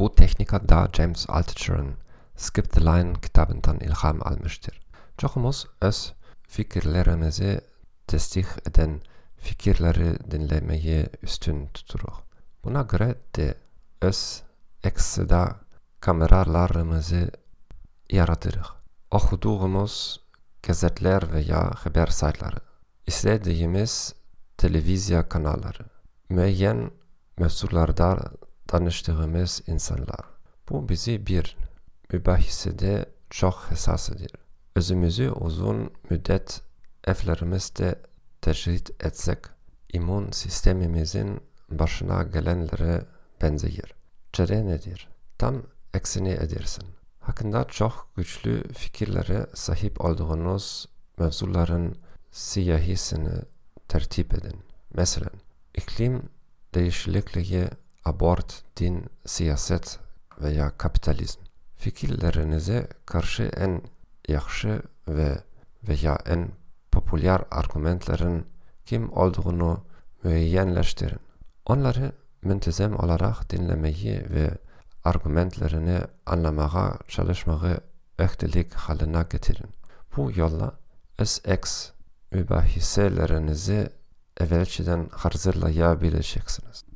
Bu teknika da James Altucher'ın Skip the Line kitabından ilham almıştır. Çoğumuz öz fikirlerimizi tesdik eden fikirleri dinlemeyi üstün tuturuz. Buna göre de öz eksida kameralarımızı yaratırız. Okuduğumuz gazetler veya haber saytları, izlediğimiz televizyon kanalları, müeyyen mevzularda tanıştığımız insanlar. Bu bizi bir mübahisede çok hassasıdır. Özümüzü uzun müddet evlerimizde tecrit etsek, immün sistemimizin başına gelenlere benzeyer. Çare nedir? Tam eksini edersin. Hakkında çok güçlü fikirlere sahip olduğunuz mevzuların siyahisini tertip edin. Mesela iklim değişikliği, abort, din, siyaset veya kapitalizm. Fikirlerinize karşı en yaxşı ve veya en popüler argümanların kim olduğunu müeyyenleştirin. Onları müntezem olarak dinlemeyi ve argümanlarını anlamaya çalışmayı öhtelik haline getirin. Bu yolla SX mübahiselerinizi evvelçeden hazırlayabileceksiniz.